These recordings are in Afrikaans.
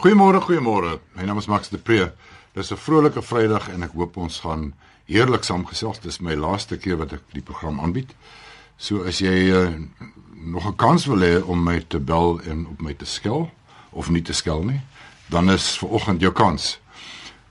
Goeiemôre, goeiemôre. My naam is Max de Pre. Dis 'n vrolike Vrydag en ek hoop ons gaan heerlik saamgesels. Dis my laaste keer wat ek die program aanbied. So as jy uh, nog 'n kans wil hê om my te bel en op my te skel of nie te skel nie, dan is vanoggend jou kans.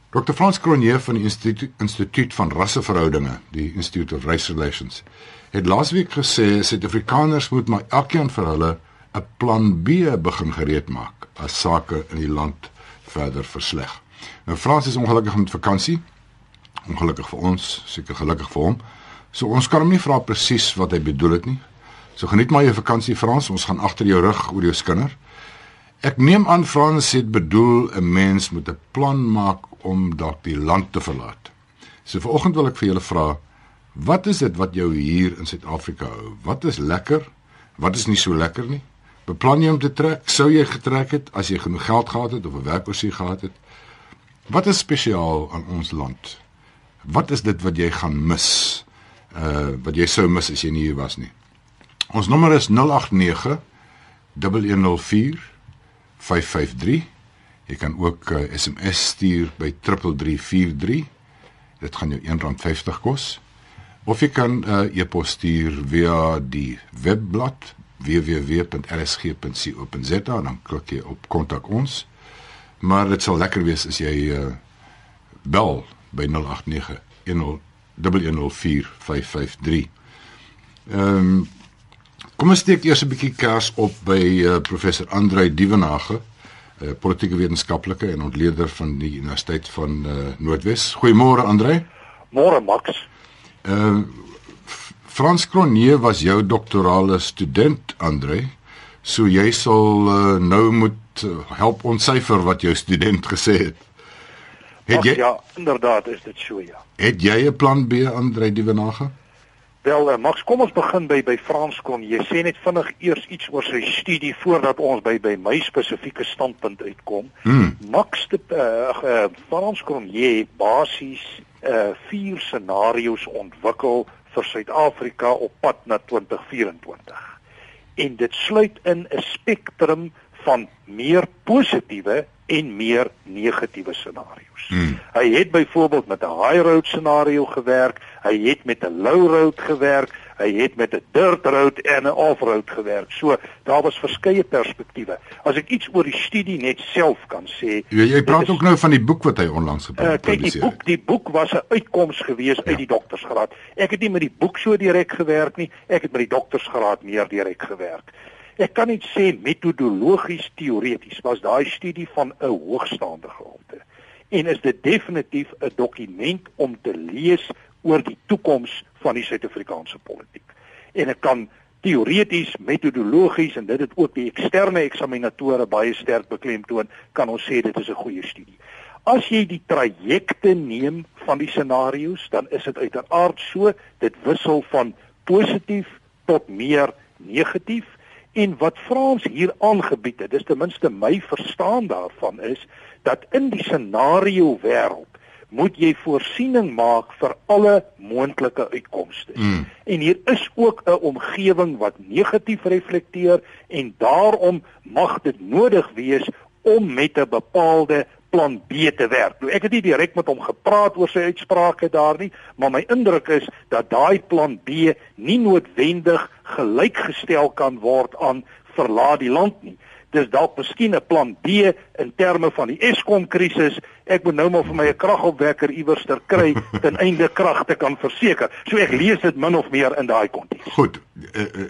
Dr. Frans Cronje van die Instituut Instituut van Rasseverhoudinge, die Institute of Race Relations, het laasweek gesê Suid-Afrikaners moet maar elkeen vir hulle 'n plan B begin gereed maak as sake in die land verder versleg. Nou Frans is ongelukkig met vakansie. Ongelukkig vir ons, seker gelukkig vir hom. So ons kan hom nie vra presies wat hy bedoel het nie. So geniet maar jou vakansie Frans, ons gaan agter jou rug oor jou skinder. Ek neem aan Frans het bedoel 'n mens moet 'n plan maak om dalk die land te verlaat. So vanoggend wil ek vir julle vra, wat is dit wat jou hier in Suid-Afrika hou? Wat is lekker? Wat is nie so lekker nie? Beplan jy om te trek? Sou jy getrek het as jy genoeg geld gehad het of 'n werkoorsie gehad het? Wat is spesiaal aan ons land? Wat is dit wat jy gaan mis? Uh wat jy sou mis as jy nie hier was nie. Ons nommer is 089 104 553. Jy kan ook uh, SMS stuur by 3343. Dit gaan jou R1.50 kos. Of jy kan uh, e-pos stuur via die webblad www.rsg.co.za dan klik jy op kontak ons. Maar dit sal lekker wees as jy uh, bel by 089 1004 553. Ehm um, kom ons steek eers 'n bietjie kers op by uh, professor Andrei Dievenage, uh, politieke wetenskaplike en ontleder van die Universiteit van uh, Noordwes. Goeiemôre Andrei. Môre Max. Ehm uh, Frans Cronje was jou doktorale student, Andre. So jy sal uh, nou moet uh, help ontsyfer wat jou student gesê het. Het jy Ach, Ja, inderdaad is dit so ja. Het jy 'n plan B, Andre Dievenage? Wel, uh, Max, kom ons begin by by Frans Cronje. Sê net vinnig eers iets oor sy studie voordat ons by by my spesifieke standpunt uitkom. Hmm. Max de uh, uh, Frans Cronje basies uh vier scenario's ontwikkel vir Suid-Afrika op pad na 2024. En dit sluit in 'n spektrum van meer positiewe en meer negatiewe scenario's. Hmm. Hy het byvoorbeeld met 'n high road scenario gewerk, hy het met 'n low road gewerk, hy het met 'n dirt road en 'n off road gewerk. So daar was verskeie perspektiewe. As ek iets oor die studie net self kan sê, jy, jy praat is, ook nou van die boek wat hy onlangs gepubliseer het. Uh, die boek, die boek was 'n uitkoms gewees ja. uit die doktorsgraad. Ek het nie met die boek so direk gewerk nie, ek het met die doktorsgraad meer direk gewerk. Ek kan net sê metodologies teoreties was daai studie van 'n hoogstaande gehalte. En is dit definitief 'n dokument om te lees oor die toekoms van die Suid-Afrikaanse politiek. En ek kan teoreties, metodologies en dit het ook die eksterne eksaminatore baie sterk beklemtoon, kan ons sê dit is 'n goeie studie. As jy die trajecte neem van die scenario's, dan is dit uiteraard so, dit wissel van positief tot meer negatief en wat Frans hier aangebied het, dis ten minste my verstaan daarvan is dat in die scenario wêreld moet jy voorsiening maak vir alle moontlike uitkomste. Mm. En hier is ook 'n omgewing wat negatief reflekteer en daarom mag dit nodig wees om met 'n bepaalde plan B te werk. Nou ek het nie direk met hom gepraat oor sy uitsprake daar nie, maar my indruk is dat daai plan B nie noodwendig gelykgestel kan word aan verlaat die land nie dis dalk miskien 'n plan B in terme van die Eskom krisis. Ek moet nou maar vir my 'n kragopwekker iewers ter kry ten einde krag te kan verseker. So ek lees dit min of meer in daai konteks. Goed.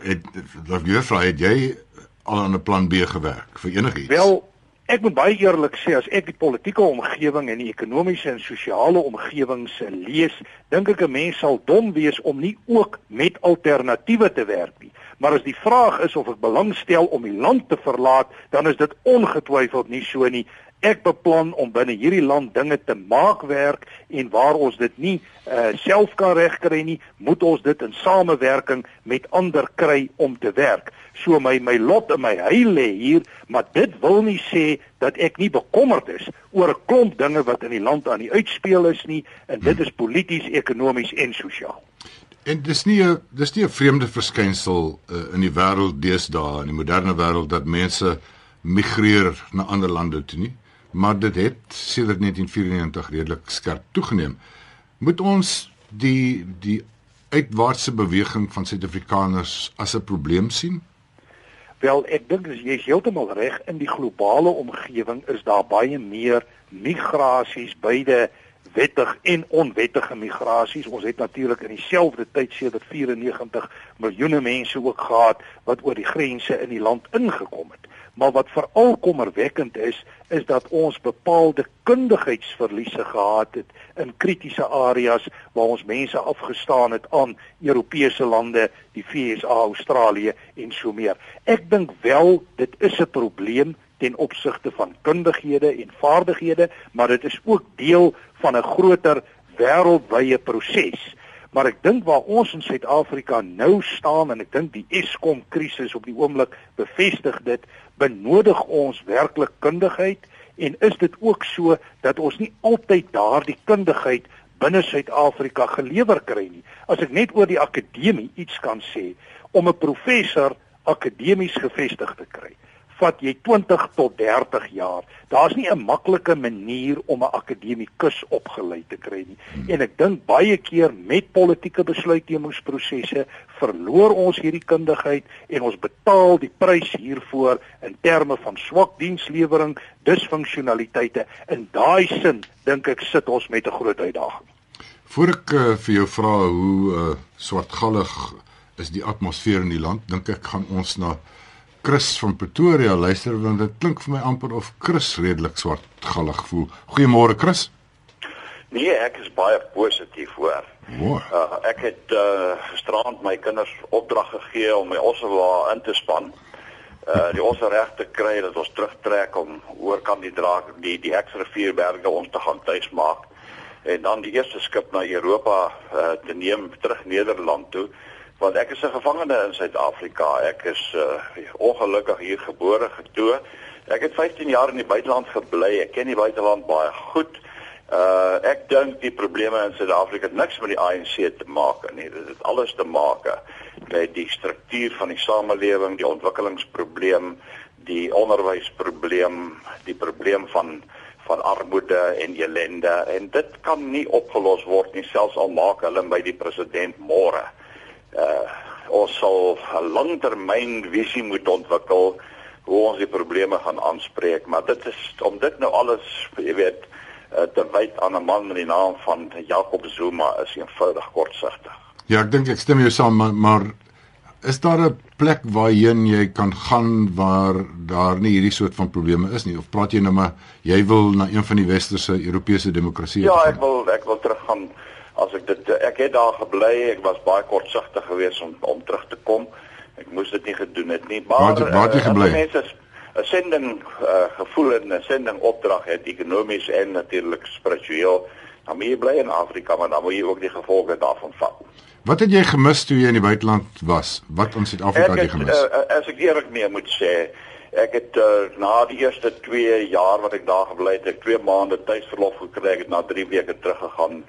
Het dat jy vra het jy al aan 'n plan B gewerk vir enigiets? Wel, ek moet baie eerlik sê as ek die politieke omgewing en die ekonomiese en sosiale omgewings lees, dink ek 'n mens sal dom wees om nie ook met alternatiewe te werk nie. Maar as die vraag is of ek belangstel om die land te verlaat, dan is dit ongetwyfeld nie so nie. Ek beplan om binne hierdie land dinge te maak werk en waar ons dit nie uh, self kan regkry nie, moet ons dit in samewerking met ander kry om te werk. So my my lot en my heil lê hier, maar dit wil nie sê dat ek nie bekommerd is oor 'n klomp dinge wat in die land aan die uitspeel is nie en dit is polities, ekonomies en sosiaal. En dis nie 'n dis nie 'n vreemde verskynsel uh, in die wêreld deesdae in die moderne wêreld dat mense migreer na ander lande toe nie. maar dit het sedert 1994 redelik skerp toegeneem. Moet ons die die uitwaartse beweging van Suid-Afrikaners as 'n probleem sien? Wel, ek dink jy is heeltemal reg in die globale omgewing is daar baie meer migrasies beide wettig en onwettige migrasies. Ons het natuurlik in dieselfde tyd sedert 94 miljoene mense ook gehad wat oor die grense in die land ingekom het. Maar wat veral kommerwekkend is, is dat ons bepaalde kundigheidsverliese gehad het in kritiese areas waar ons mense afgestaan het aan Europese lande, die VS, Australië en so meer. Ek dink wel dit is 'n probleem ten opsigte van kundighede en vaardighede, maar dit is ook deel van 'n groter wêreldwye proses. Maar ek dink waar ons in Suid-Afrika nou staan en ek dink die Eskom krisis op die oomblik bevestig dit, benodig ons werklik kundigheid en is dit ook so dat ons nie altyd daardie kundigheid binne Suid-Afrika gelewer kry nie. As ek net oor die akademie iets kan sê, om 'n professor akademies gevestig te kry vat jy 20 tot 30 jaar. Daar's nie 'n maklike manier om 'n akademikus opgelei te kry nie. Hmm. En ek dink baie keer met politieke besluitnemingsprosesse verloor ons hierdie kundigheid en ons betaal die prys hiervoor in terme van swak dienslewering, disfunksionaliteite. In daai sin dink ek sit ons met 'n groot uitdaging. Voor ek uh, vir jou vra hoe uh, swartgallig is die atmosfeer in die land, dink ek gaan ons na Chris van Pretoria luister want dit klink vir my amper of Chris redelik swart gallig voel. Goeiemôre Chris. Nee, ek is baie positief hoor. Wow. Uh, ek het uh, gisterand my kinders opdrag gegee om my ossewa in te span. Uh die osse reg te kry dat ons terugtrek om oor kan die draak die die Heksrivierberge ons te gaan tuis maak en dan die eerste skip na Europa uh, te neem terug Nederland toe want ek is 'n gevangene in Suid-Afrika. Ek is uh, ongelukkig hier gebore getoe. Ek het 15 jaar in die buiteland gebly. Ek ken die buiteland baie goed. Uh ek dink die probleme in Suid-Afrika het niks met die ANC te maak nie. Dit het alles te maak met die struktuur van die samelewing, die ontwikkelingsprobleem, die onderwysprobleem, die probleem van van armoede en ellende en dit kan nie opgelos word nie selfs al maak hulle by die president môre uh ons sal 'n langtermyn visie moet ontwikkel hoe ons die probleme gaan aanspreek, maar dit is om dit nou alles, jy weet, uh, te wyd aan 'n man met die naam van Jacob Zuma is eenvoudig kortsigtig. Ja, ek dink ek stem jou saam, maar, maar is daar 'n plek waarheen jy kan gaan waar daar nie hierdie soort van probleme is nie of praat jy nou maar jy wil na een van die westerse Europese demokrasieë? Ja, ek wil ek wil teruggaan as ek dit ek het daar gebly, ek was baie kortsigtig geweest om om terug te kom. Ek moes dit nie gedoen het nie, maar waar waar jy uh, gebly? Mense 'n sending uh, gevoel en 'n sending opdrag het ekonomies en natuurlik spiritueel. Dan moet jy bly in Afrika, maar dan moet jy ook die gevolge daarvan vat. Wat het jy gemis toe jy in die buiteland was? Wat in Suid-Afrika het jy gemis? Uh, as ek eerlik mee moet sê, ek het uh, na die eerste 2 jaar wat ek daar gebly het, ek 2 maande tuisverlof gekry, ek het na 3 weke teruggegaan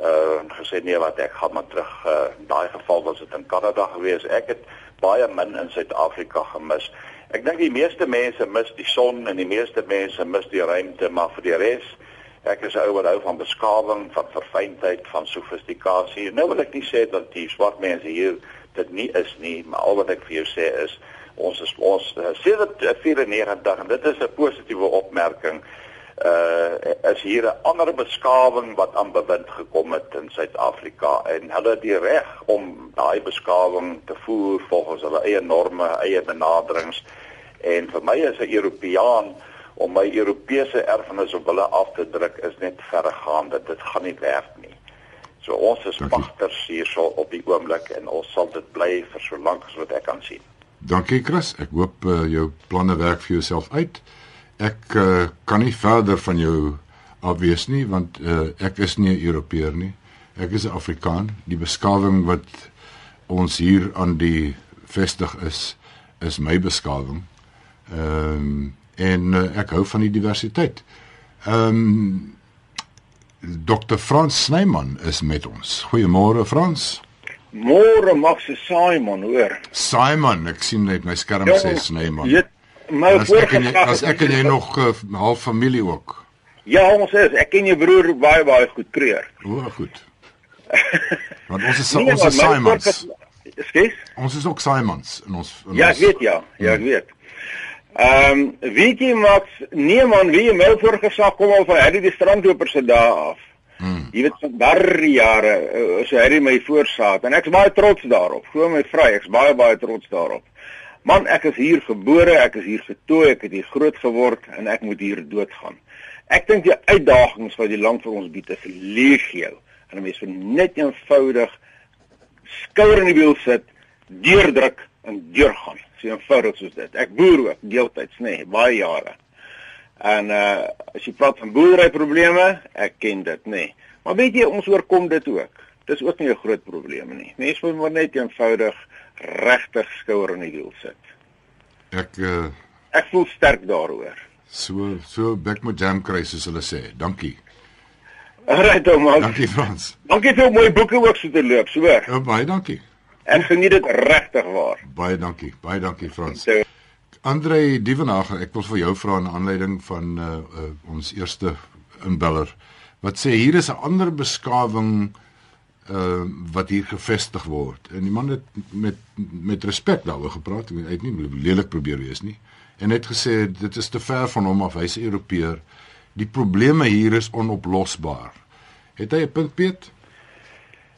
uh gesê nee wat ek gaan maar terug uh daai geval was dit in Kanada gewees. Ek het baie min in Suid-Afrika gemis. Ek dink die meeste mense mis die son en die meeste mense mis die ruimte maar vir die res ek is ou wat hou van beskawing van verfynheid van sofistikasie. Nou wil ek nie sê dat die swart mense hier dit nie is nie maar al wat ek vir jou sê is ons is ons uh, sedert 94 en dit is 'n positiewe opmerking uh is hier 'n ander beskawing wat aan bewind gekom het in Suid-Afrika en hulle het die reg om daai beskawing te voer volgens hulle eie norme, eie benaderings en vir my as 'n Europeaan om my Europese erfenis op hulle af te druk is net verregaande. Dit gaan nie werk nie. So ons is pagters hierso op die oomblik en ons sal dit bly vir so lank as wat ek kan sien. Dankie Chris. Ek hoop uh, jou planne werk vir jouself uit ek uh, kan nie verder van jou afwees nie want uh, ek is nie 'n Europeër nie. Ek is 'n Afrikaan. Die beskawing wat ons hier aan die vestig is is my beskawing. Ehm um, en uh, ek hou van die diversiteit. Ehm um, Dr. Frans Snyman is met ons. Goeiemôre Frans. Môre mag se Simon hoor. Simon, ek sien net my skerm ja, sê Snyman. Weet my voorgeslag as ek en jy nog uh, half familie ook. Ja, ons is. Ek ken jou broer baie baie goed kreur. O, goed. Want ons is nee, ons is Simons. Skus? Ons is ook Simons in ons in Ja, ek weet ja. Ja, ek weet. Ehm, um, weet jy Max, nee man, wie my voorgeslag kom al van hierdie strandloper se dae af. Hmm. Jy weet van baie jare uh, so hy my voorsaat en ek's baie trots daarop. Glo my vry, ek's baie baie trots daarop. Man, ek is hier gebore, ek is hier getooi, ek het hier groot geword en ek moet hier doodgaan. Ek dink die uitdagings wat die land vir ons bied is legio en 'n mens moet net eenvoudig skouer in die wiel sit, deurdruk en deurgaan. So eenvoudig soos dit. Ek boer ook deeltyds, nê, nee, baie jare. En uh as jy praat van boerderyprobleme, ek ken dit, nê. Nee. Maar weet jy, ons oorkom dit ook. Dis ook nie 'n groot probleem nie. Mense moet maar net eenvoudig regtig skouer in die wiel sit. Ek uh ek voel sterk daaroor. So so bek met jam kry soos hulle sê. Dankie. Alright, Thomas. Dankie Frans. Dankie vir mooi boeke ook so te loop, so. Ja, baie dankie. En geniet dit regtig waar. Baie dankie. Baie dankie Frans. So, Andre Dievenage, ek wil vir jou vra 'n aanleiding van uh, uh ons eerste inbeller wat sê hier is 'n ander beskawing uh wat hier gevestig word. En die man het met met respek daaroor gepraat. Hy het nie lelik probeer wees nie. En het gesê dit is te ver van hom af. Hy's 'n Europeër. Die probleme hier is onoplosbaar. Het hy 'n punt Piet?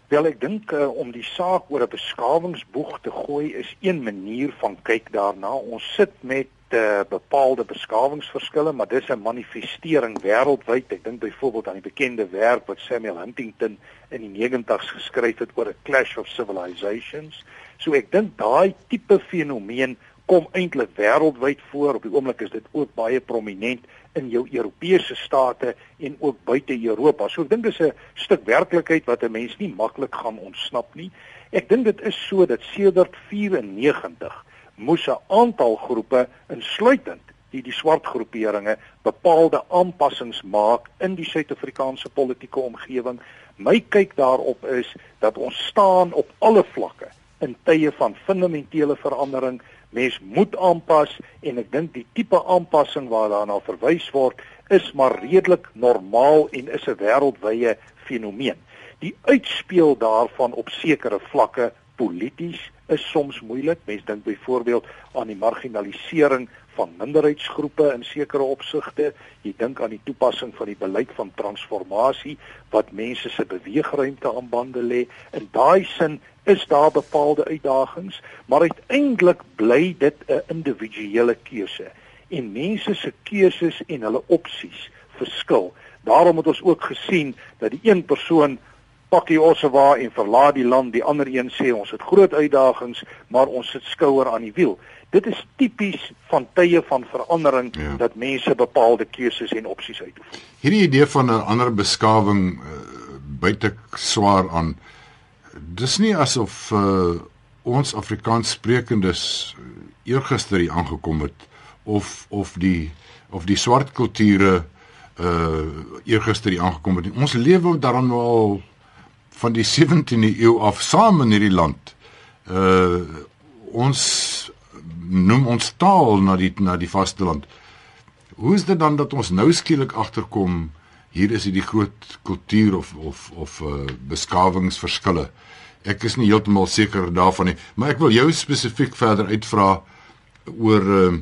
Wel ek dink uh, om die saak oor 'n beskawingsboeg te gooi is een manier van kyk daarna. Ons sit met uh, bepaalde beskawingsverskille, maar dis 'n manifestering wêreldwyd. Ek dink byvoorbeeld aan die bekende werk wat Samuel Huntington in die 90's geskryf het oor 'n clash of civilizations. So ek dink daai tipe fenomeen kom eintlik wêreldwyd voor. Op die oomblik is dit ook baie prominent in jou Europese state en ook buite Europa. So ek dink dis 'n stuk werklikheid wat 'n mens nie maklik gaan ontsnap nie. Ek dink dit is so dat sedert 94 moes 'n aantal groepe insluitend die die swart groeperinge bepaalde aanpassings maak in die Suid-Afrikaanse politieke omgewing. My kyk daarop is dat ons staan op alle vlakke in tye van fundamentele verandering. Mens moet aanpas en ek dink die tipe aanpassing waarna verwys word is maar redelik normaal en is 'n wêreldwye fenomeen. Die uitspeel daarvan op sekere vlakke polities is soms moeilik. Mense dink byvoorbeeld aan die marginalisering van minderheidsgroepe in sekere opsigte. Jy dink aan die toepassing van die beleid van transformasie wat mense se beweegruimte aan bande lê. In daai sin is daar bepaalde uitdagings, maar uiteindelik bly dit 'n individuele keuse en mense se keuses en hulle opsies verskil. Daarom het ons ook gesien dat die een persoon pakkie ossewa en verlaat die land. Die ander een sê ons het groot uitdagings, maar ons sit skouer aan die wiel. Dit is tipies van tye van verandering ja. dat mense bepaalde keuses en opsies uitoefen. Hierdie idee van 'n ander beskawing uh, buite swaar aan. Dis nie asof uh, ons Afrikaans sprekendes uh, eergister hier aangekom het of of die of die swart kulture uh eergister hier aangekom het. Ons lewe daaraan al van die 17de eeu af saam in hierdie land. Uh ons noem ons taal na die na die vasteland. Hoe is dit dan dat ons nou skielik agterkom hier is hierdie groot kultuur of of of uh beskawingsverskille. Ek is nie heeltemal seker daarvan nie, maar ek wil jou spesifiek verder uitvra oor uh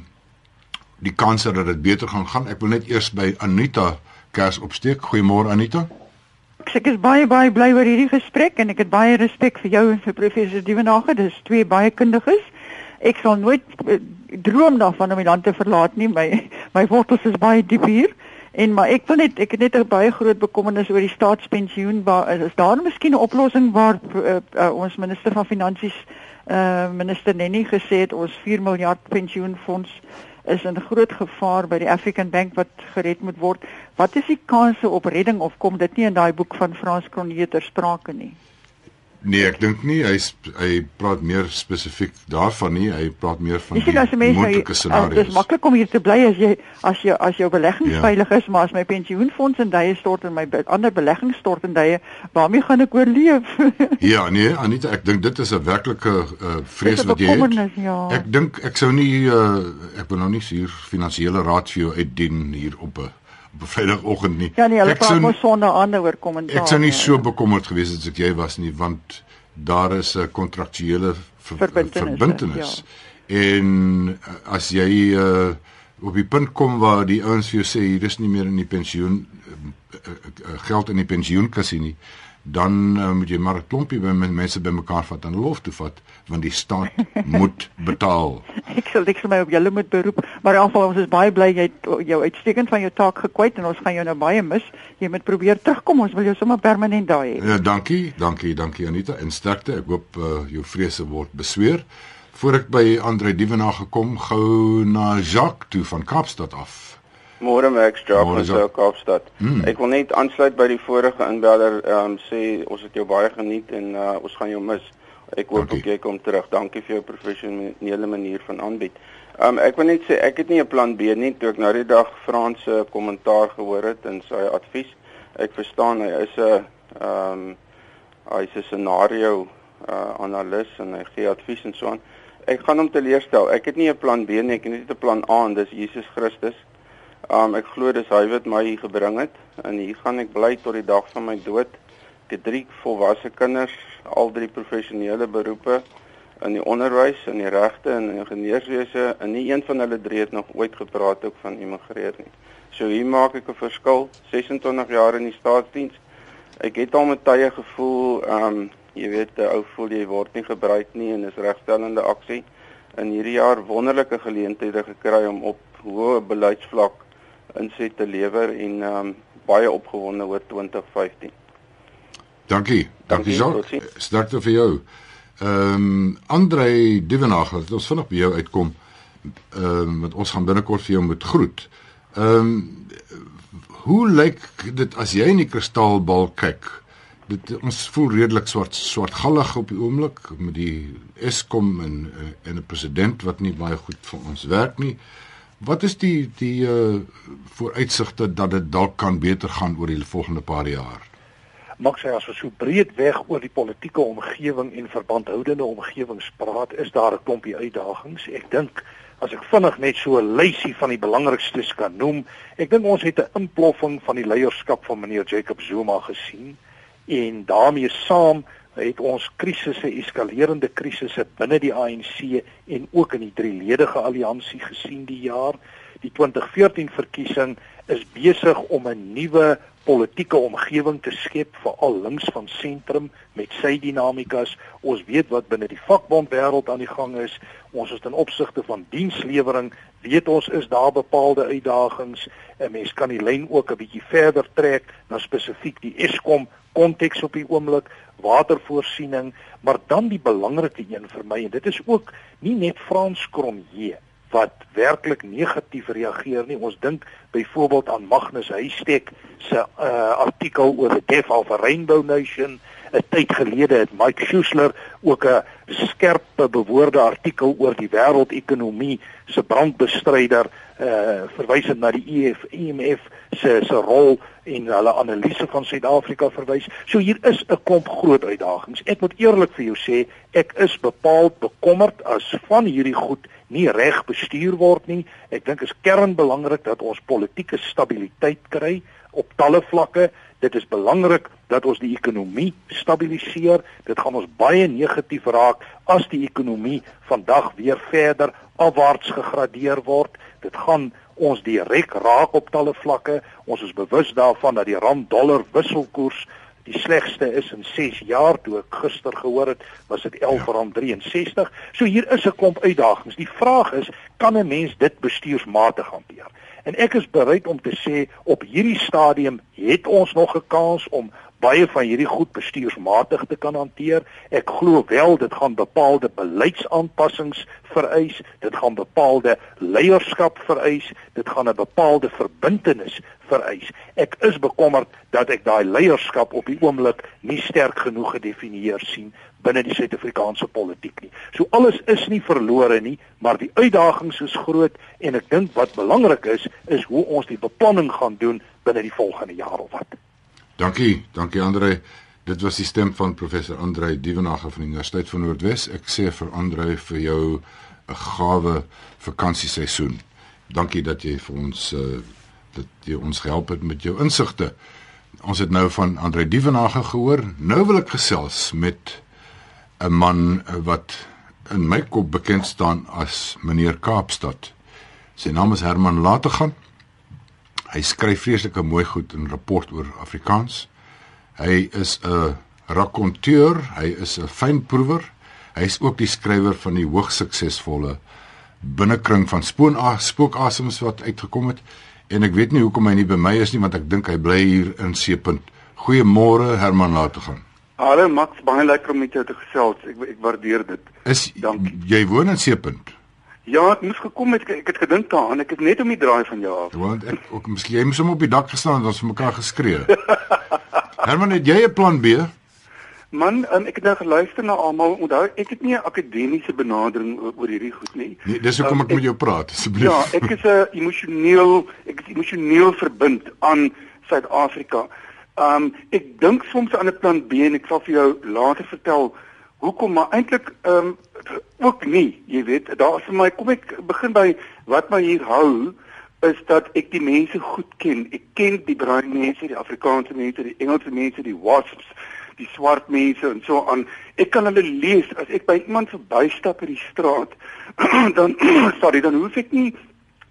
die kanse dat dit beter gaan gaan. Ek wil net eers by Anita Kers opsteek. Goeiemôre Anita. Ek is baie baie bly oor hierdie gesprek en ek het baie respek vir jou en vir professor Dievenage. Dis twee baie kundiges. Ek sal nooit uh, droom daarvan om die land te verlaat nie. My my wortels is baie diep hier. En maar ek wil net ek het net 'n baie groot bekommernis oor die staatspensioen. Waar is daar miskien 'n oplossing waar uh, uh, ons minister van finansies uh minister Nenny gesê het ons 4 miljard pensioenfonds is in groot gevaar by die African Bank wat gered moet word. Wat is die kanse op redding of kom dit nie in daai boek van Frans Kronje ter sprake nie? Nee, ek dink nie hy hy praat meer spesifiek daarvan nie. Hy praat meer van Jy sien as 'n mens nou. Dit is maklik om hier te bly as jy as jy as jou beleggings Ja. veilig is, maar as my pensioenfonds in duie stort en my ander beleggings stort in duie, waarmee gaan ek oorleef? Ja, nee, Anita, ek dink dit is 'n werklike uh, vrees wat jy het. ja. Ek dink ek sou nie uh, ek wil nou nie hier finansiële raad vir jou uitdien hier op 'n Vrydagoggend nie. ja nee, hulle praat sou mos sonder ander oor kommentaar. ek sou nie ja. so bekommerd gewees het as ek jy was nie, want daar is 'n kontraktuele ver, verbintenis. En uh, as jy uh, op die punt kom waar die ouens vir jou sê hier is nie meer in die pensioen uh, uh, uh, geld in die pensioenkassie nie, dan uh, moet jy maar 'n klompie by mense bymekaar vat en lof toe vat want die staat moet betaal. Ek sal ek sal my op julle moet beroep, maar in elk geval ons is baie bly jy het jou uitstekend van jou taak gekwyt en ons gaan jou nou baie mis. Jy moet probeer terugkom. Ons wil jou sommer permanent daar hê. Ja, dankie, dankie, dankie Anita. En sterkte. Ek hoop uh, jou vrese word besweer. Voor ek by Andre Dievenaar gekom, gou na Jacques toe van Kaapstad af. Môre Max Môre, van Jacques. Kaapstad. Hmm. Ek wil net aansluit by die vorige inbeller ehm um, sê ons het jou baie geniet en uh, ons gaan jou mis. Ek hoop ook jy kom terug. Dankie vir jou professionele manier van aanbied. Um, ek wil net sê ek het nie 'n plan B nie toe ek nou die dag Frans se kommentaar gehoor het en sy advies. Ek verstaan hy is 'n ehm um, hy's 'n scenario uh, analis en hy gee advies en so aan. Ek gaan hom teleurstel. Ek het nie 'n plan B nie, ek het net 'n plan A en dis Jesus Christus. Um ek glo dis hy wat my hier gebring het en hier gaan ek bly tot die dag van my dood. Ek het drie volwasse kinders, al drie professionele beroepe in die onderwys, in die regte en ingenieurswese en nie een van hulle drie het nog ooit gepraat ook van immigreer nie. So hier maak ek 'n verskil. 26 jaar in die staatsdiens. Ek het al met tye gevoel, um jy weet, 'n ou voel jy word nie gebruik nie en dis regstellende aksie. In hierdie jaar wonderlike geleenthede gekry om op hoë beleidsvlak inset te lewer en um baie opgewonde oor 2015. Dankie. Dankie Jacques. totsiens. Sterkte vir jou. Ehm um, Andre Dievenaar, dat ons vinnig by jou uitkom. Ehm um, want ons gaan binnekort vir jou moet groet. Ehm um, hoe lyk dit as jy in die kristalbal kyk? Dit ons voel redelik swart swartgallig op die oomblik met die Eskom en en 'n president wat nie baie goed vir ons werk nie. Wat is die die uh vooruitsigte dat dit dalk kan beter gaan oor die volgende paar jaar? Maak sy as ons so breed weg oor die politieke omgewing en verbandhoudende omgewings praat, is daar 'n klompie uitdagings. Ek dink as ek vinnig net so 'n lysie van die belangrikstes kan noem, ek dink ons het 'n inploffing van die leierskap van meneer Jacob Zuma gesien en daarmee saam het ons krisisse, eskalerende krisisse binne die ANC en ook in die drieledige alliansie gesien die jaar. Die 2014 verkiesing is besig om 'n nuwe politieke omgewing te skep veral links van sentrum met sy dinamikas. Ons weet wat binne die vakbondwêreld aan die gang is. Ons is ten opsigte van dienslewering, weet ons is daar bepaalde uitdagings. 'n Mens kan die lyn ook 'n bietjie verder trek na spesifiek die Eskom konteks op die oomblik, watervoorsiening, maar dan die belangrike een vir my en dit is ook nie net Frans Cronje wat werklik negatief reageer nie. Ons dink byvoorbeeld aan Magnus Huystek se uh, artikel oor the death of a rainbow nation. 'n Tyd gelede het Mike Schuessler ook 'n skerp bewoorde artikel oor die wêreldekonomie se brandbestryder uh verwysend na die EF IMF se se rol en hulle analise van Suid-Afrika verwys. So hier is 'n klomp groot uitdagings. Ek moet eerlik vir jou sê, ek is bepaald bekommerd as van hierdie goed nie reg bestuur word nie. Ek dink is kernbelangrik dat ons politieke stabiliteit kry op talle vlakke. Dit is belangrik dat ons die ekonomie stabiliseer. Dit gaan ons baie negatief raak as die ekonomie vandag weer verder afwaarts gegradeer word. Dit gaan ons direk raak op talle vlakke. Ons is bewus daarvan dat die rand-dollar wisselkoers die slegste is in 6 jaar toe ek gister gehoor het was dit R11.63. So hier is 'n klomp uitdagings. Die vraag is, kan 'n mens dit bestuursmatig hanteer? En ek is bereid om te sê op hierdie stadium het ons nog 'n kans om baie van hierdie goed bestuursmatig te kan hanteer. Ek glo wel dit gaan bepaalde beleidsaanpassings vereis, dit gaan bepaalde leierskap vereis, dit gaan 'n bepaalde verbintenis vereis. Ek is bekommerd dat ek daai leierskap op die oomblik nie sterk genoeg gedefinieer sien binne die Suid-Afrikaanse politiek nie. So alles is nie verlore nie, maar die uitdagings is groot en ek dink wat belangrik is is hoe ons die beplanning gaan doen binne die volgende jaar of wat. Dankie, dankie Andre. Dit was die stem van professor Andre Dievenage van die Universiteit van Noordwes. Ek sê vir Andre vir jou 'n gawe vakansieseisoen. Dankie dat jy vir ons uh dat jy ons gehelp het met jou insigte. Ons het nou van Andre Dievenage gehoor. Nou wil ek gesels met 'n man wat in my kop bekend staan as meneer Kaapstad. Sy naam is Herman Lategan. Hy skryf vreeslike mooi goed in rapport oor Afrikaans. Hy is 'n rakonteur, hy is 'n fynproewer. Hy is ook die skrywer van die hoogs suksesvolle binnekring van spoon spookasems wat uitgekom het en ek weet nie hoekom hy nie by my is nie want ek dink hy bly hier in Seepunt. Goeiemôre Herman Lategan. Hallo Max, baie lekker om met jou te gesels. Ek ek waardeer dit. Is Dankie. jy woon in Seepunt? Ja, ek moes gekom het ek het gedink daaraan. Ek het net om die draai van jou af. Want ek ook miskien jy moes hom op die dak gestaan het ons vir mekaar geskree. Herman, het jy 'n plan B? Man, um, ek het nou geluister na almal. Onthou, ek het nie 'n akademiese benadering oor hierdie goed nie. Nee, dis hoekom um, ek met jou praat, asseblief. Ja, ek is 'n emosioneel, ek is emosioneel verbind aan Suid-Afrika. Um ek dink soms aan 'n plan B en ek sal vir jou later vertel hoekom maar eintlik ehm um, ook nie, jy weet, daar is vir my kom ek begin by wat my hier hou is dat ek die mense goed ken. Ek ken die bruin mense, die Afrikaanse mense, die Engelse mense, die wasps, die swart mense en so aan. Ek kan hulle lees as ek by iemand verbystap in die straat, dan sorry, dan hoef ek nie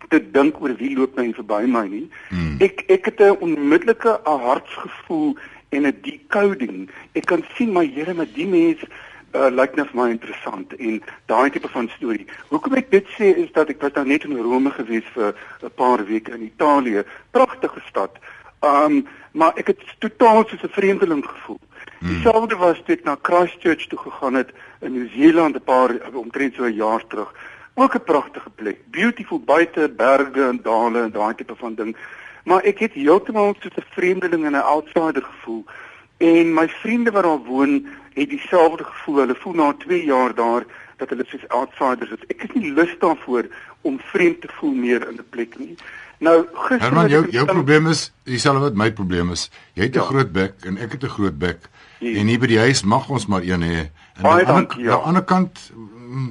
te dink oor wie loop nou verby my nie. Hmm. Ek ek het 'n onmiddellike hartsgevoel en 'n decoding. Ek kan sien my Here met die mense uh, lyk net vir my interessant en daai tipe van storie. Hoekom ek dit sê is dat ek was nou net in Rome gewees vir 'n paar weke in Italië, pragtige stad. Um maar ek het totaal soos 'n vreemdeling gevoel. Hmm. Dieselfde was toe ek na Christchurch toe gegaan het in Nieu-Seeland 'n paar omtrent so 'n jaar terug. Ook 'n pragtige plek, beautiful buite berge en dale en daai tipe van ding. Maar ek het heeltemal soos 'n vreemdeling en 'n outsider gevoel. En my vriende wat daar woon, het dieselfde gevoel. Hulle voel na 2 jaar daar dat hulle soos outsiders is. Ek is nie lus daarvoor om vreemd te voel meer in 'n plek nie. Nou gister Herman, jou jou probleem is dieselfde wat my probleem is. Jy het 'n ja. groot bek en ek het 'n groot bek. Ja. En hier by die huis mag ons maar een hê. En aan die ander, ja. ander kant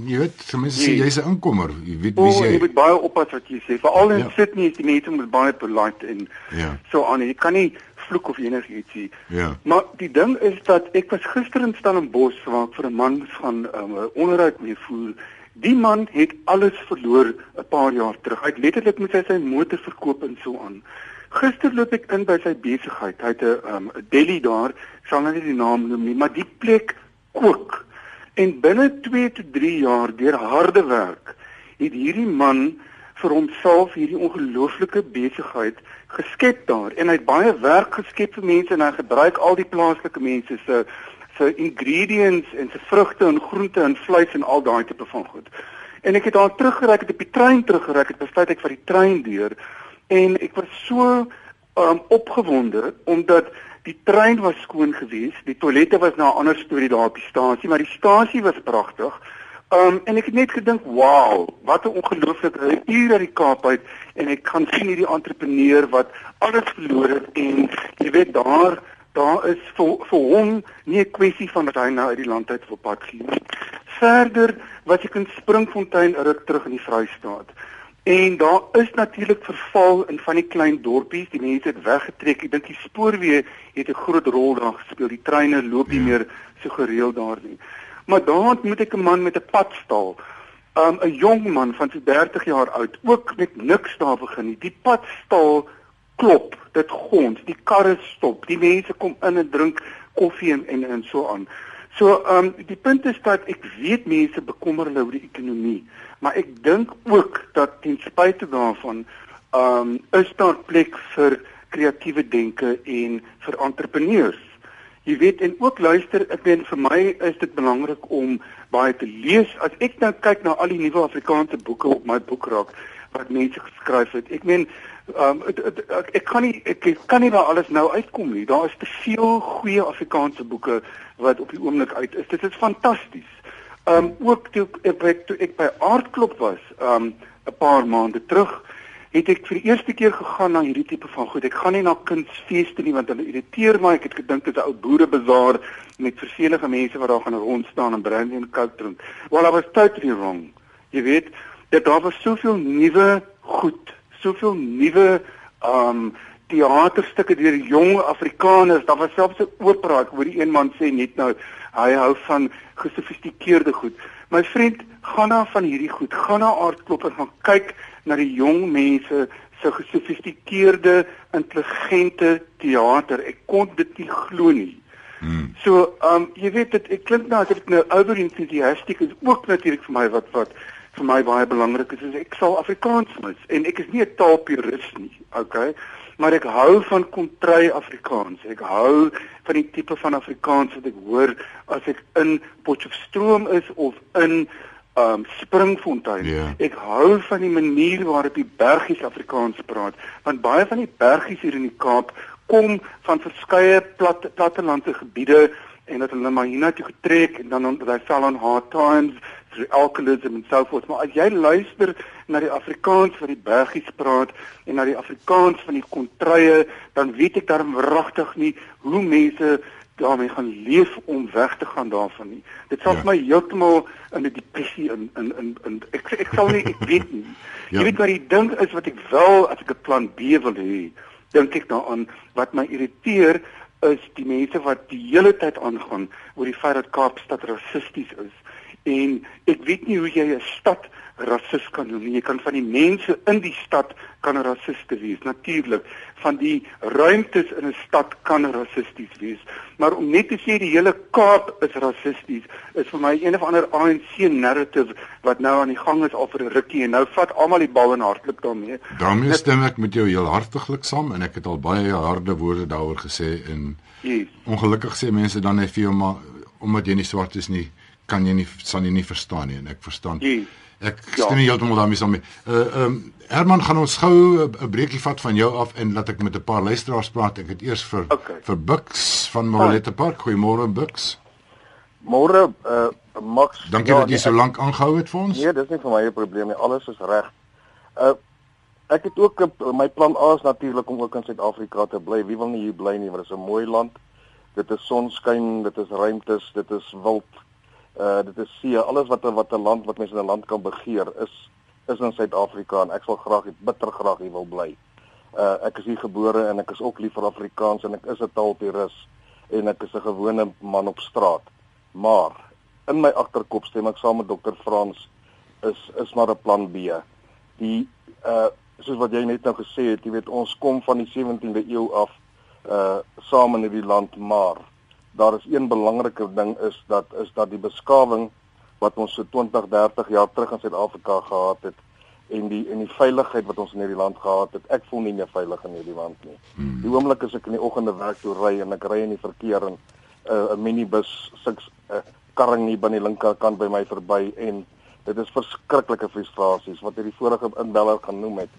jy weet, mense sê ja. jy's 'n inkomer. Jy weet wie jy. Jy moet baie oppas wat jy sê. Veral in ja. Sydney is die mense moet baie polite en ja. so aan. Jy kan nie vloek of enigiets nie. Ja. Maar die ding is dat ek was gister in Stellenbosch waar ek vir 'n man gaan um, 'n um, onderhoud mee voer. Die man het alles verloor 'n paar jaar terug. Hy het letterlik met sy sy motor verkoop en so aan. Gister loop ek in by sy besigheid. Hy het 'n um, deli daar, sal nou nie die naam noem nie, maar die plek kook. En binne 2 tot 3 jaar deur harde werk het hierdie man vir homself hierdie ongelooflike besigheid geskep daar en hy het baie werk geskep vir mense en hy gebruik al die plaaslike mense se se ingredients en se vrugte en groente en vleis en al daai tipe van goed. En ek het daar teruggery, ek het op die trein teruggery, ek besluit ek vir die trein deur en ek was so um, opgewonde omdat die trein was skoon geweest, die toilette was na 'n ander storie daar op die stasie, maar die stasie was pragtig. Um en ek het net gedink, "Wow, wat 'n ongelooflike uur uit die Kaap uit en ek kan sien hierdie entrepreneur wat alles verloor het en jy weet daar daar is vir vir hom nie 'n kwessie van dat hy nou uit die land uit op pad gaan nie. Verder was ek in Springfontein ruk terug in die Vrystaat. En daar is natuurlik verval in van die klein dorpies, die mense het weggetrek. Ek dink die spoorweë het 'n groot rol daar gespeel. Die treine loop nie ja. meer so gereeld daar nie. Maar daar moet ek 'n man met 'n padstal, um, 'n jong man van so 30 jaar oud, ook met niks daar begin nie. Die padstal klop, dit gons, die karre stop, die mense kom in en drink koffie en en, en so aan. So, ehm um, die punt is dat ek weet mense bekommer hulle oor die ekonomie, maar ek dink ook dat ten spyte daarvan ehm um, is daar plek vir kreatiewe denke en vir entrepreneurs. Jy weet en ook luister, ek meen vir my is dit belangrik om baie te lees. As ek nou kyk na al die nuwe Afrikaanse boeke op my boekrak wat mense geskryf het. Ek meen um, het, het, ek, ek kan nie ek, ek kan nie daar alles nou uitkom nie. Daar is te veel goeie Afrikaanse boeke wat op die oomblik uit is. Dit is fantasties. Um ook toe ek by toe ek by Aardklop was, um 'n paar maande terug, het ek vir die eerste keer gegaan na hierdie tipe van goed. Ek gaan nie na kunsfeeste nie want hulle irriteer my. Ek het gedink dit is 'n ou boerebazaar met vervelige mense wat daar gaan rond staan en brandy en coke drink. Well, I was totally wrong. Jy weet, dat daar was soveel nuwe goed, soveel nuwe um teaterstukke deur jong Afrikaners. Daar was selfs 'n opera, ek hoor die een man sê net nou, hy hou van gesofistikeerde goed. My vriend, gaan na van hierdie goed, gaan na aardklop en gaan kyk na die jong mense se gesofistikeerde, intelligente teater. Ek kon dit nie glo nie. Hmm. So, um jy weet dit ek klink nou as ek nou oor enthousiasties is ook natuurlik vir my wat wat vir my baie belangrik is, is ek sal Afrikaans mis en ek is nie 'n taalpurist nie, okay? Maar ek hou van kontry Afrikaans. Ek hou van die tipe van Afrikaans wat ek hoor as ek in Potchefstroom is of in um Springfontein. Ja. Ek hou van die manier waarop die bergies Afrikaans praat, want baie van die bergies hier in die Kaap kom van verskeie plat plattelandse gebiede en dat hulle maar hiernatoe getrek en dan onder hy fell on hard times through alcoholism and so forth. Maar as jy luister na die Afrikaans wat die bergies praat en na die Afrikaans van die kontrye, dan weet ek darm regtig nie hoe mense daarmee gaan leef om weg te gaan daarvan nie. Dit sal Ja. my heeltemal in 'n depressie in in in, in ek ek sal nie ek weet nie. Ja. Jy weet wat die ding is wat ek wel as ek 'n plan B wil hê, dink ek daaraan wat my irriteer is die mense wat die hele tyd aangaan oor die feit dat Kaapstad rassisties is. En ek weet nie hoe jy 'n stad rassis kan noem nie. Jy kan van die mense in die stad kan rassiste wees, natuurlik. Van die ruimtes in 'n stad kan rassisties wees. Maar om net te sê die hele Kaap is rassisties is vir my een of ander ANC narrative wat nou aan die gang is al vir 'n rukkie en nou vat almal die bal en hardloop daarmee. daarmee stem ek met jou heel hartiglik saam en ek het al baie harde woorde daaroor gesê en Yes. ongelukkig sê mense dan net vir jou maar omdat jy nie swart is nie, kan jy nie sal jy nie verstaan nie en ek verstaan. Yes. Ek Ja. stem nie heeltemal daarmee saam. Uh um, Herman gaan ons gou 'n breekie vat van jou af en laat ek met 'n paar luisteraars praat. Ek het eers vir Okay. vir Bux van Morelette Park. Goeiemôre Bux. Môre uh Max. Dankie dat jy so lank aangehou het vir ons. Nee, dis nie vir my 'n probleem nie. Alles is reg. Uh ek het ook my plan A is natuurlik om ook in Suid-Afrika te bly. Wie wil nie hier bly nie, want dit is 'n mooi land. Dit is sonskyn, dit is ruimtes, dit is wild. Uh dit is see, alles wat wat 'n land wat mense in 'n land kan begeer is is in Suid-Afrika en ek sal graag bitter graag hier wil bly. Uh ek is hier gebore en ek is ook lief vir Afrikaans en ek is 'n taalpurist en ek is 'n gewone man op straat. Maar in my agterkop stem ek saam met dokter Frans is is maar 'n plan B. Die uh soos wat jy net nou gesê het, jy weet ons kom van die 17de eeu af uh saam in hierdie land, maar daar is een belangriker ding is dat is dat die beskawing wat ons so 20, 30 jaar terug in Suid-Afrika gehad het en die en die veiligheid wat ons in hierdie land gehad het, ek voel nie meer veilig in hierdie land nie. Hmm. Die oomblik as ek in die oggende werk toe ry en ek ry in die verkeer en 'n uh, minibus suk 'n uh, karring nie by die linkerkant by my verby en dit is verskriklike frustrasies wat hierdie vorige inbeller genoem het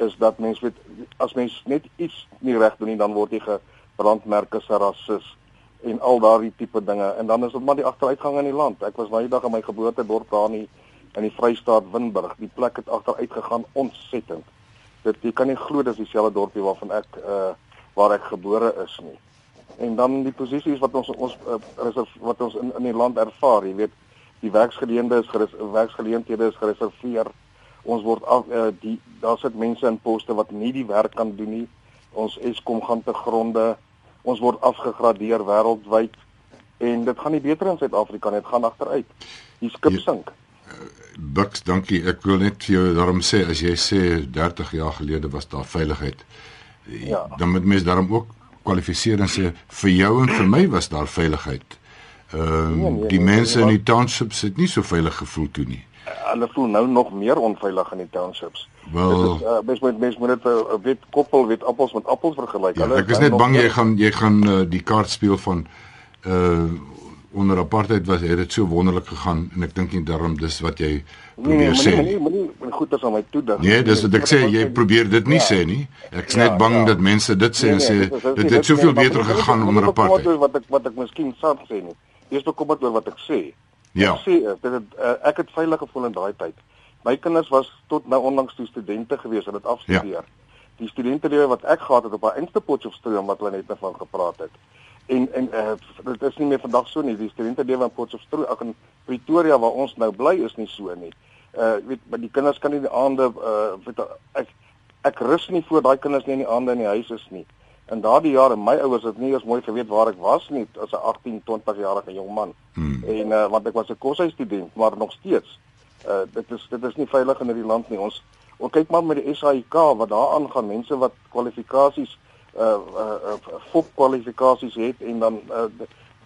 is dat mens weet as mens net iets nie reg doen nie dan word jy gebrandmerk as 'n rassis en al daardie tipe dinge en dan is dit maar die agteruitgang in die land. Ek was nou die dag in my geboortedorp daar in die, in die Vrystaat Winburg. Die plek het agteruit gegaan ontsettend. Dit jy kan nie glo dis dieselfde dorpie waarvan ek uh waar ek gebore is nie. En dan die posisies wat ons ons uh, reserv, wat ons in in die land ervaar, jy weet, die werksgeleenthede is geres, werksgeleenthede is gereserveer. Ons word af uh, die daar sit mense in poste wat nie die werk kan doen nie. Ons Eskom gaan te gronde. Ons word afgegradeer wêreldwyd en dit gaan nie beter in Suid-Afrika nie, dit gaan agteruit. Die skip Ja. sink. Bux, dankie. Ek wil net vir jou daarom sê as jy sê 30 jaar gelede was daar veiligheid. Ja. Dan moet mens daarom ook kwalifiseer en sê vir jou en vir my was daar veiligheid. Ehm Nee, nee, die nee, mense nee, in die townships het nie so veilig gevoel toe nie. Hulle voel nou nog meer onveilig in die townships. Wel, Dit is uh, mens moet mens moet dit uh, weet koppel weet appels met appels vergelyk. ja, Hulle ek is net bang jy gaan jy gaan uh, die kaart speel van uh onder apartheid was het dit so wonderlik gegaan en ek dink nie daarom dis wat jy Nee, probeer nee, sê nee, nie. nee, moenie moenie goeders aan my toe dink. Nee, dis wat ek sê, jy probeer dit nie Ja. sê nie. Ek's Ja, net bang ja. dat mense dit sê en sê dit is- dit is- het soveel maar beter gegaan onder apartheid. Wat ek wat ek miskien saam sê nie. Eers bekommerd oor wat ek sê. Ja. Ek sê is, dit het, uh, ek het veilig gevoel in daai tyd. My kinders was tot nou onlangs toe studente gewees en dit afstudeer. Die studente lewe wat ek gehad het op daai einste Potchefstroom wat hulle net van gepraat het. En en uh, dit is nie meer vandag so nie. Die studente lewe in Potchefstroom, ag in Pretoria waar ons nou bly is nie so nie. Uh weet maar die kinders kan nie die aande uh weet ek ek rus nie voor daai kinders nie in die aande in die huis is nie. In daardie jare my ouers het nie eens mooi geweet waar ek was nie as 'n 18, 20 jarige jong man. Hmm. En uh, want ek was 'n koshuisstudent, maar nog steeds. Uh dit is dit is nie veilig in hierdie land nie. Ons ons kyk maar met die SAIK wat daar aangaan, mense wat kwalifikasies uh uh, uh fop kwalifikasies het en dan uh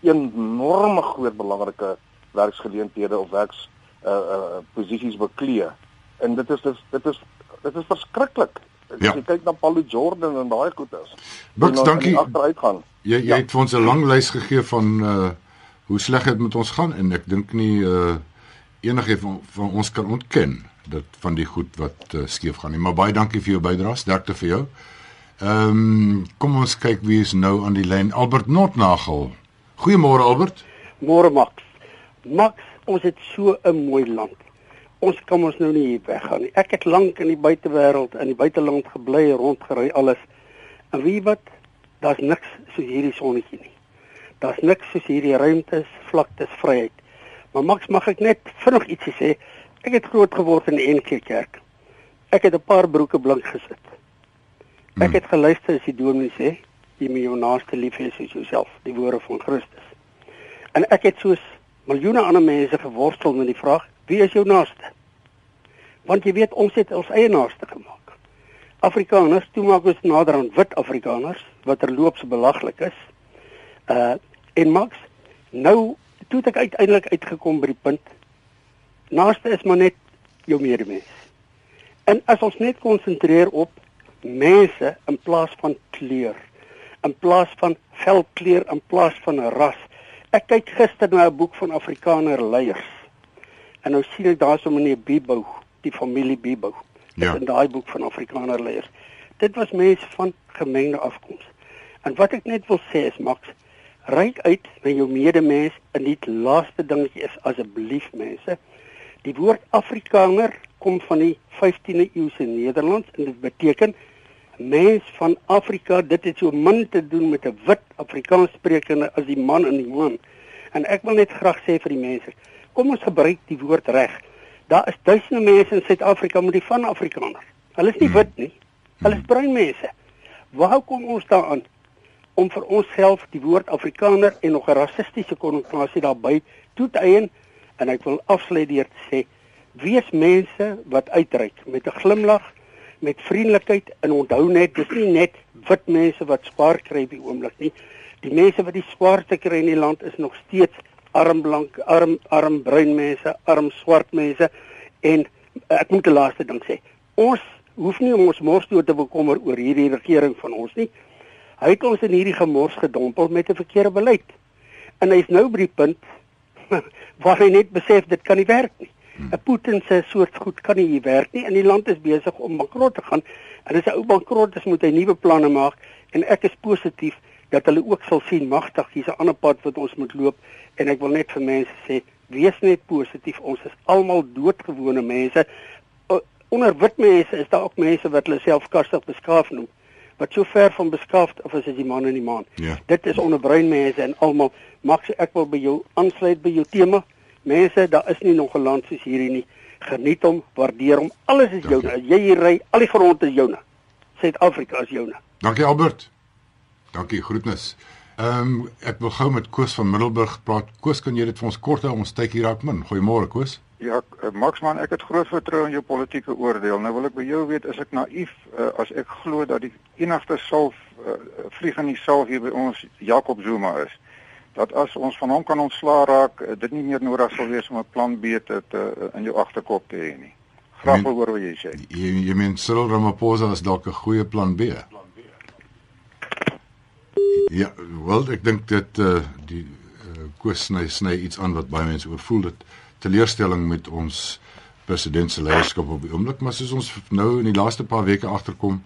enorme groot belangrike werksgeleenthede of werks uh uh posisies beklee. En dit is dis dit is dit is verskriklik. Ja. As jy kyk na Paulo Jordan en daai goeters. Ons dankie. Agteruit gaan. Jy jy Ja. het vir ons 'n lang lys gegee van uh hoe sleg dit met ons gaan en ek dink nie uh enige van, van ons kan ontken dat van die goed wat uh, skeef gaan nie. Maar baie dankie vir jou bydrae. Sterkte vir jou. Ehm um, kom ons kyk wie is nou aan die lyn. Albert Notnagel. Goeiemôre Albert. Môre Max. Max, ons het so 'n mooi land. Ons kan ons nou nie hier weggaan nie. Ek het lank in die buitewêreld in die buiteland gebly, rondgery alles. En jy wat? Daar's niks soos hierdie sonnetjie nie. Daar's niks soos hierdie ruimtes, vlaktes, vryheid. Maar Max, mag ek net vinnig ietsie sê? Ek het groot geword in die NG Kerk. Ek het 'n paar broeke blink gesit. Ek het geluister as die dominee sê, jy moet jou naaste lief hê soos jouself, die woorde van Christus. En ek het soos miljoene ander mense geworstel met die vraag, wie is jou naaste? Want jy weet ons het ons eie naaste gemaak. Afrikaners, toe maak ons nader aan wit Afrikaners wat terloops belaglik is. Uh en Max, nou toe het ek uiteindelik uitgekom by die punt naaste is maar net jou medemens. En as ons net konsentreer op mense in plaas van kleur, in plaas van velkleur, in plaas van ras. Ek kyk gister na 'n boek van Afrikaner leiers. En nou sien ek daarso meneer Bibou, die familie Bibou. Ja. In daai boek van Afrikaner leiers. Dit was mense van gemengde afkoms. En wat ek net wil sê is Max, reik uit na jou medemens en die laaste dingetjie is asseblief mense. Die woord Afrikaner kom van die 15de eeuse Nederlands en dit beteken mens van Afrika. Dit het so min te doen met 'n wit Afrikaans sprekende as die man in die man. En ek wil net graag sê vir die mense, kom ons gebruik die woord reg. Daar is duisende mense in Suid-Afrika met die van Afrikaner. Hulle is nie wit nie. Hulle is bruin mense. Waar kom ons daaraan om vir onsself die woord Afrikaner en nog 'n rassistiese konnotasie daarbey toe te eien? En ek wil afsluit deur te sê, wees mense wat uitreik met 'n glimlag, met vriendelikheid en onthou net, dis nie net wit mense wat swaar kry op die oomblik nie. Die mense wat die swaarste kry in die land is nog steeds arm blank, arm arm bruin mense, arm swart mense en eh, ek moet 'n laaste ding sê. Ons hoef nie om ons mors toe te bekommer oor hierdie regering van ons nie. Hy het ons in hierdie gemors gedompel met 'n verkeerde beleid. En hy's nou by die punt waar hy net besef dit kan nie werk nie. 'n Putin se soort goed kan nie hier werk nie en die land is besig om bankrot te gaan. En as 'n ou bankrot is, moet hy nuwe planne maak en ek is positief dat hulle ook sal sien magtig hier's 'n ander pad wat ons moet loop en ek wil net vir mense sê wees net positief. Ons is almal doodgewone mense. Onder wit mense is daar ook mense wat hulle self kastig beskaaf noem wat so ver van beskaafd af is as die man en die maan. Ja. Dit is onder bruin mense en almal Max ek wil by jou aansluit by jou tema. Mense, daar is nie nog 'n land soos hierdie nie. Geniet hom, waardeer hom. Alles is joune. As jy hier ry, al die grond is joune. Suid-Afrika is joune. Dankie Albert. Dankie, groetnis. Ehm um, ek wil gou met Koos van Middelburg praat. Koos, kan jy dit vir ons kort hou? Ons tyd hier op min. Goeiemôre Koos. Ja, eh, Max man, ek het groot vertroue in jou politieke oordeel. Nou wil ek by jou weet, is ek naïef uh, as ek glo dat die enigste salf uh, vlieg in die salf hier by ons Jakob Zuma is. dat as ons van hom kan ontslaa raak, uh, dit nie meer nodig sal wees om 'n plan B te, te in jou agterkop te hê nie. Graag wil hoor wat jy sê. Jy jy meen Cyril Ramaphosa is dalk 'n goeie plan B. Ja, wel ek dink dit uh die uh, koes sny sny iets aan wat baie mense oorvoel dit teleurstelling met ons president se leierskap op die oomblik, maar soos ons nou in die laaste paar weke agterkom,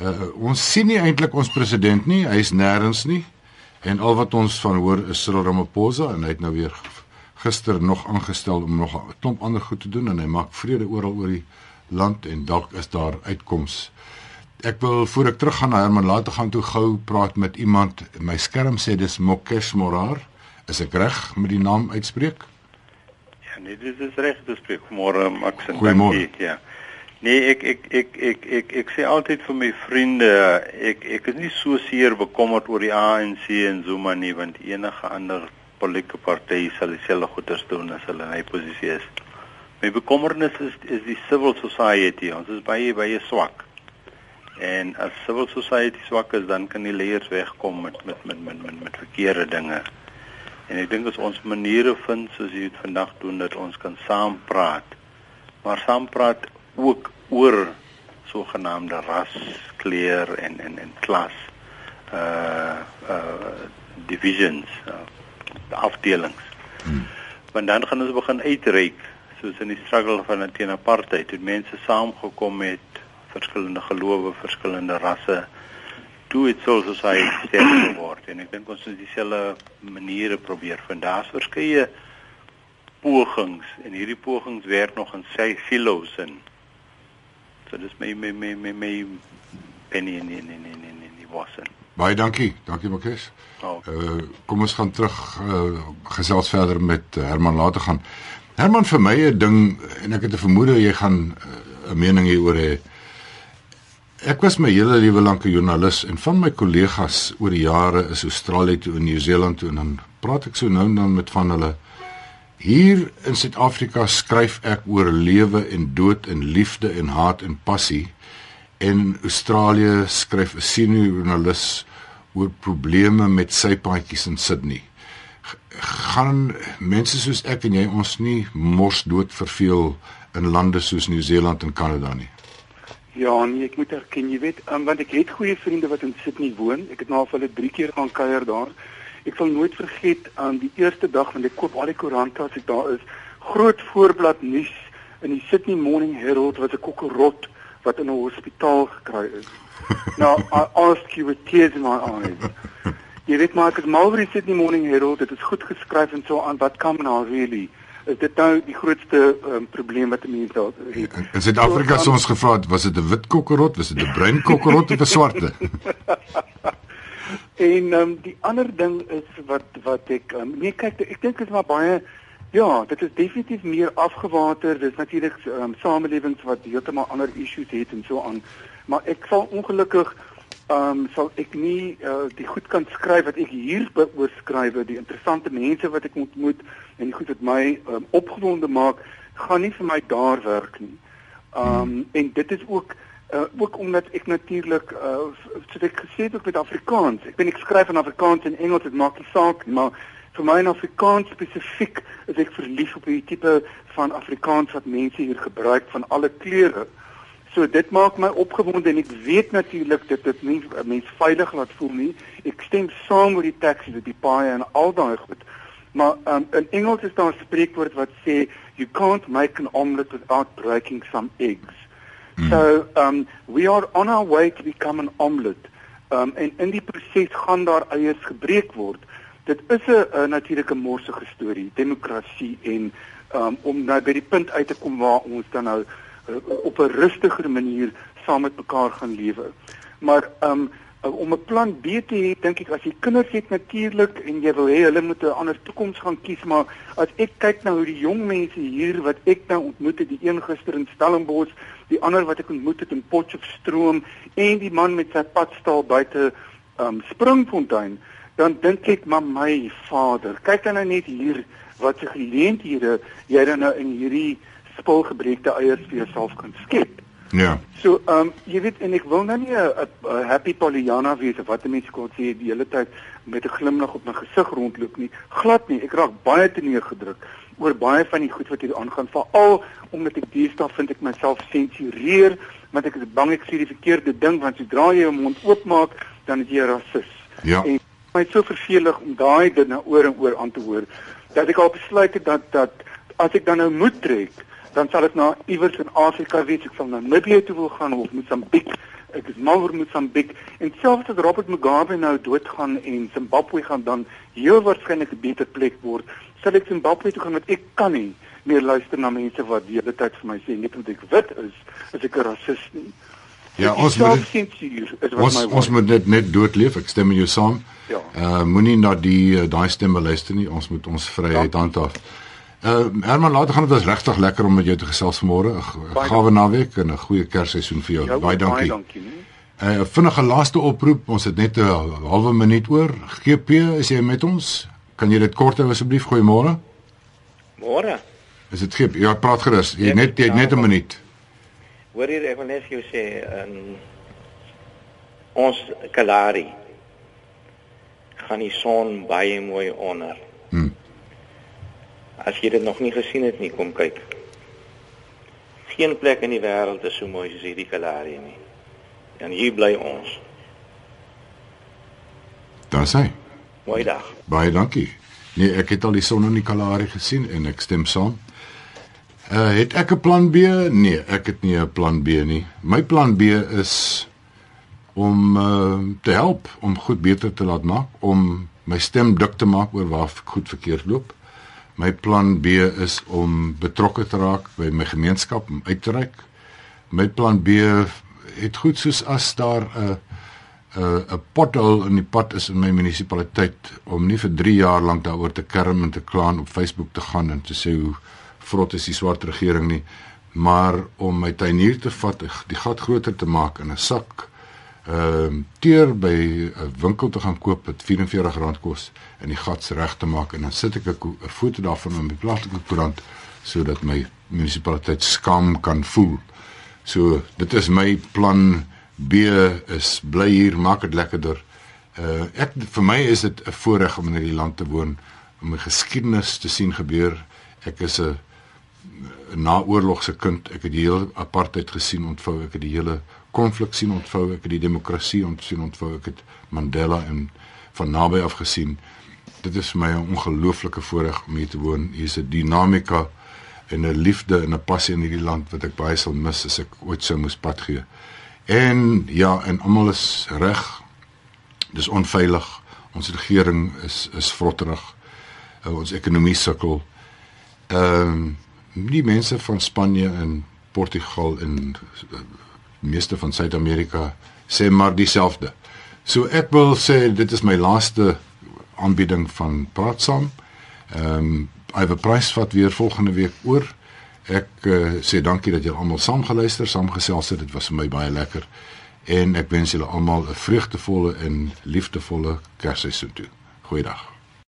uh ons sien nie eintlik ons president nie, hy is nêrens nie. En al wat ons van hoor is Cyril Ramaphosa en hy het nou weer gister nog aangestel om nog 'n klomp ander goed te doen en hy maak vrede oral oor die land en dalk is daar uitkomste ek wil voor ek teruggaan na Herman later gaan toe gou praat met iemand. My skerm sê dis Mokesh Morar. Is ek reg met die naam uitspreek? Ja, nee, dit is reg te spreek. Môre Max en dankie. Ja. Nee, ek ek ek ek ek ek sê altyd vir my vriende, ek ek is nie so seer bekommerd oor die ANC en Zuma nie, want enige ander politieke party sal dieselfde goeders doen as hulle in hy posisie is. My bekommernis is is die civil society. Ons is baie baie swak. En as civil society swak is, dan kan die leiers wegkom met met met met met, met verkeerde dinge. En ek dink as ons maniere vind soos jy dit vandag doen dat ons kan saam praat. Maar saam praat ook oor sogenaamde ras, kleur en en en klas. Uh uh divisions, uh, afdelings. Hmm. Want dan gaan ons begin uitreik soos in die struggle van teen apartheid, toe mense saamgekom het verskillende gelowe, verskillende rasse toe dit sou society sterk geword en ek dink ons moet dieselfde maniere probeer vind. Daar's verskeie pogings en hierdie pogings werk nog in sy silos in. So dis my my my my my penny in in in in in in die wassen. Baie dankie. Dankie Marcus. Oh. Uh kom ons gaan terug uh gesels verder met uh, Herman later gaan. Herman vir my 'n ding en ek het 'n vermoede jy gaan 'n uh, mening hieroor hê. He. Ek was my hele lewe lank 'n joernalis en van my kollegas oor die jare is Australië toe en Nieu-Seeland toe en dan praat ek so nou en dan met van hulle. Hier in Suid-Afrika skryf ek oor lewe en dood en liefde en haat en passie. En Australië skryf 'n senior joernalis oor probleme met sy paadjies in Sydney. Gaan mense soos ek en jy ons nie mors dood verveel in lande soos Nieu-Seeland en Kanada nie? Ja, nee, ek moet erken, jy weet, um, want ek het goeie vriende wat in Sydney woon. Ek het nou al hulle 3 keer gaan kuier daar. Ek sal nooit vergeet aan um, die eerste dag wanneer ek koop al die koerante as ek daar is, groot voorblad nuus in die Sydney Morning Herald wat 'n kokkerot wat in 'n hospitaal gekry is. nou, I ask you with tears in my eyes. Jy weet maar ek het mal oor die Sydney Morning Herald, dit is goed geskryf en so aan wat kom nou really is dit nou die grootste um, probleem wat mense daar het. In Suid-Afrika so, ons gevra het, was dit 'n wit kokkerot, was dit 'n bruin kokkerot of 'n swarte? en um, die ander ding is wat wat ek um, nee kyk ek dink dit is maar baie ja, dit is definitief meer afgewater. Dis natuurlik um, samelewings wat heeltemal ander issues het en so aan. Maar ek sal ongelukkig ehm um, sal ek nie uh, die goed kan skryf wat ek hier oor skryf, die interessante mense wat ek ontmoet en die goed wat my um, opgewonde maak, gaan nie vir my daar werk nie. Ehm um, en dit is ook uh, ook omdat ek natuurlik uh, soos ek gesê het ook met Afrikaans. Ek ben ek skryf in Afrikaans en Engels, dit maak nie saak nie, maar vir my in Afrikaans spesifiek is ek verlief op hierdie tipe van Afrikaans wat mense hier gebruik van alle kleure. So dit maak my opgewonde en ek weet natuurlik dit dit nie mense veilig laat voel nie. Ek stem saam met die teks met die paai en al daai goed. Maar um, in Engels is daar 'n spreekwoord wat sê you can't make an omelet without breaking some eggs. Mm. So um we are on our way to become an omelet. Um en in die proses gaan daar eiers gebreek word. Dit is 'n natuurlike morsige storie, demokrasie en um om nou by die punt uit te kom waar ons dan nou op 'n rustiger manier saam met mekaar gaan lewe. Maar um om 'n plan B te hê, dink ek as jy kinders het natuurlik en jy wil hê hulle moet 'n ander toekoms gaan kies, maar as ek kyk na hoe die jong mense hier wat ek nou ontmoet het, die een gister in Stellenbosch, die ander wat ek ontmoet het in Potchefstroom en die man met sy padstaal buite um Springfontein, dan dink ek maar my vader, kyk dan nou net hier wat se geleenthede jy dan nou in hierdie spulgebreekte eiers vir jouself kan skep. Ja. So, ehm um, jy weet en ek wil nou nie 'n happy Pollyanna wees of wat mense kon sê die hele tyd met 'n glimlag op my gesig rondloop nie. Glad nie. Ek raak baie teneergedruk oor baie van die goed wat hier aangaan, veral omdat ek deesdae vind ek myself sensureer want ek is bang ek sê die verkeerde ding want sodra jy jou mond oopmaak, dan is jy 'n rasis. Ja. En my so vervelig om daai dinge oor en oor aan te hoor dat ek al besluit het dat dat as ek dan nou moet trek, dan sal ek na iewers in Afrika wees, ek sal na Namibië toe wil gaan of Mosambiek. Ek is mal oor Mosambiek en selfs as Robert Mugabe nou doodgaan en Zimbabwe gaan dan heel waarskynlik 'n beter plek word, sal ek Zimbabwe toe gaan want ek kan nie meer luister na mense wat die hele tyd vir my sê net omdat ek wit is, is ek 'n rasis nie. Ja, ons moet dit, ons, ons moet dit net doodleef. Ek stem met jou saam. Ja. Uh moenie na die uh, daai stemme luister nie. Ons moet ons vryheid handhaaf. Uh Herman, later gaan dit was regtig lekker om met jou te gesels vanmôre. 'n Gawe naweek en 'n goeie Kersseisoen vir jou. jou baie dankie. Baie dankie. Uh vinnige laaste oproep. Ons het net 'n halwe minuut oor. GP, is jy met ons? Kan jy dit kort hou asseblief? Goeiemôre. Môre. Is dit GP? Ja, praat gerus. Jy net jy net 'n minuut. Hoor hier, ek wil net vir jou sê, um, ons Kalahari gaan die son baie mooi onder. Hmm. As jy dit nog nie gesien het nie, kom kyk. Geen plek in die wêreld is so mooi soos hierdie Kalahari nie. En hier bly ons. Daar sê. Mooi dag. Baie dankie. Nee, ek het al die son in die Kalahari gesien en ek stem saam. Uh het ek 'n plan B? Nee, ek het nie 'n plan B nie. My plan B is om uh te help om goed beter te laat maak, om my stem dik te maak oor waar goed verkeerd loop. My plan B is om betrokke te raak by my gemeenskap, om uit te reik. My plan B het goed soos as daar 'n 'n 'n pothole in die pad is in my munisipaliteit om nie vir 3 jaar lank daaroor te kerm en te klaan op Facebook te gaan en te sê hoe vrot is die swart regering nie, maar om my tuinier te vat, die gat groter te maak in 'n sak ehm uh, teer by 'n winkel te gaan koop wat R44 kos en die gat reg te maak en dan sit ek 'n foto daarvan op my plaaslike koerant sodat my munisipaliteit skam kan voel. So dit is my plan B is bly hier, maak dit lekkerder. Uh ek vir my is dit 'n voorreg om in hierdie land te woon, om my geskiedenis te sien gebeur. Ek is 'n naoorlogse kind. Ek het die hele apartheid gesien ontvou. Ek het die hele konflik sien ontvou. Ek het die demokrasie ontsien ontvou. Ek het Mandela en van naby af gesien. Dit is vir my 'n ongelooflike voorreg om hier te woon. Hier is 'n dinamika en 'n liefde en 'n passie in hierdie land wat ek baie sal mis as ek ooit sou moes pad gee. En ja, en almal is reg. Dis onveilig. Ons regering is is vrotterig. Uh, ons ekonomie sukkel. Ehm um, die mense van Spanje en Portugal en uh, meeste van Suid-Amerika sê maar dieselfde. So ek wil sê dit is my laaste aanbieding van praat saam. Ehm um, Iver Price vat weer volgende week oor. Ek uh, sê dankie dat julle almal saamgeluister, saamgesels het. Dit was vir my baie lekker. En ek wens julle almal 'n vreugdevolle en liefdevolle Kersseisoen toe. Goeiedag.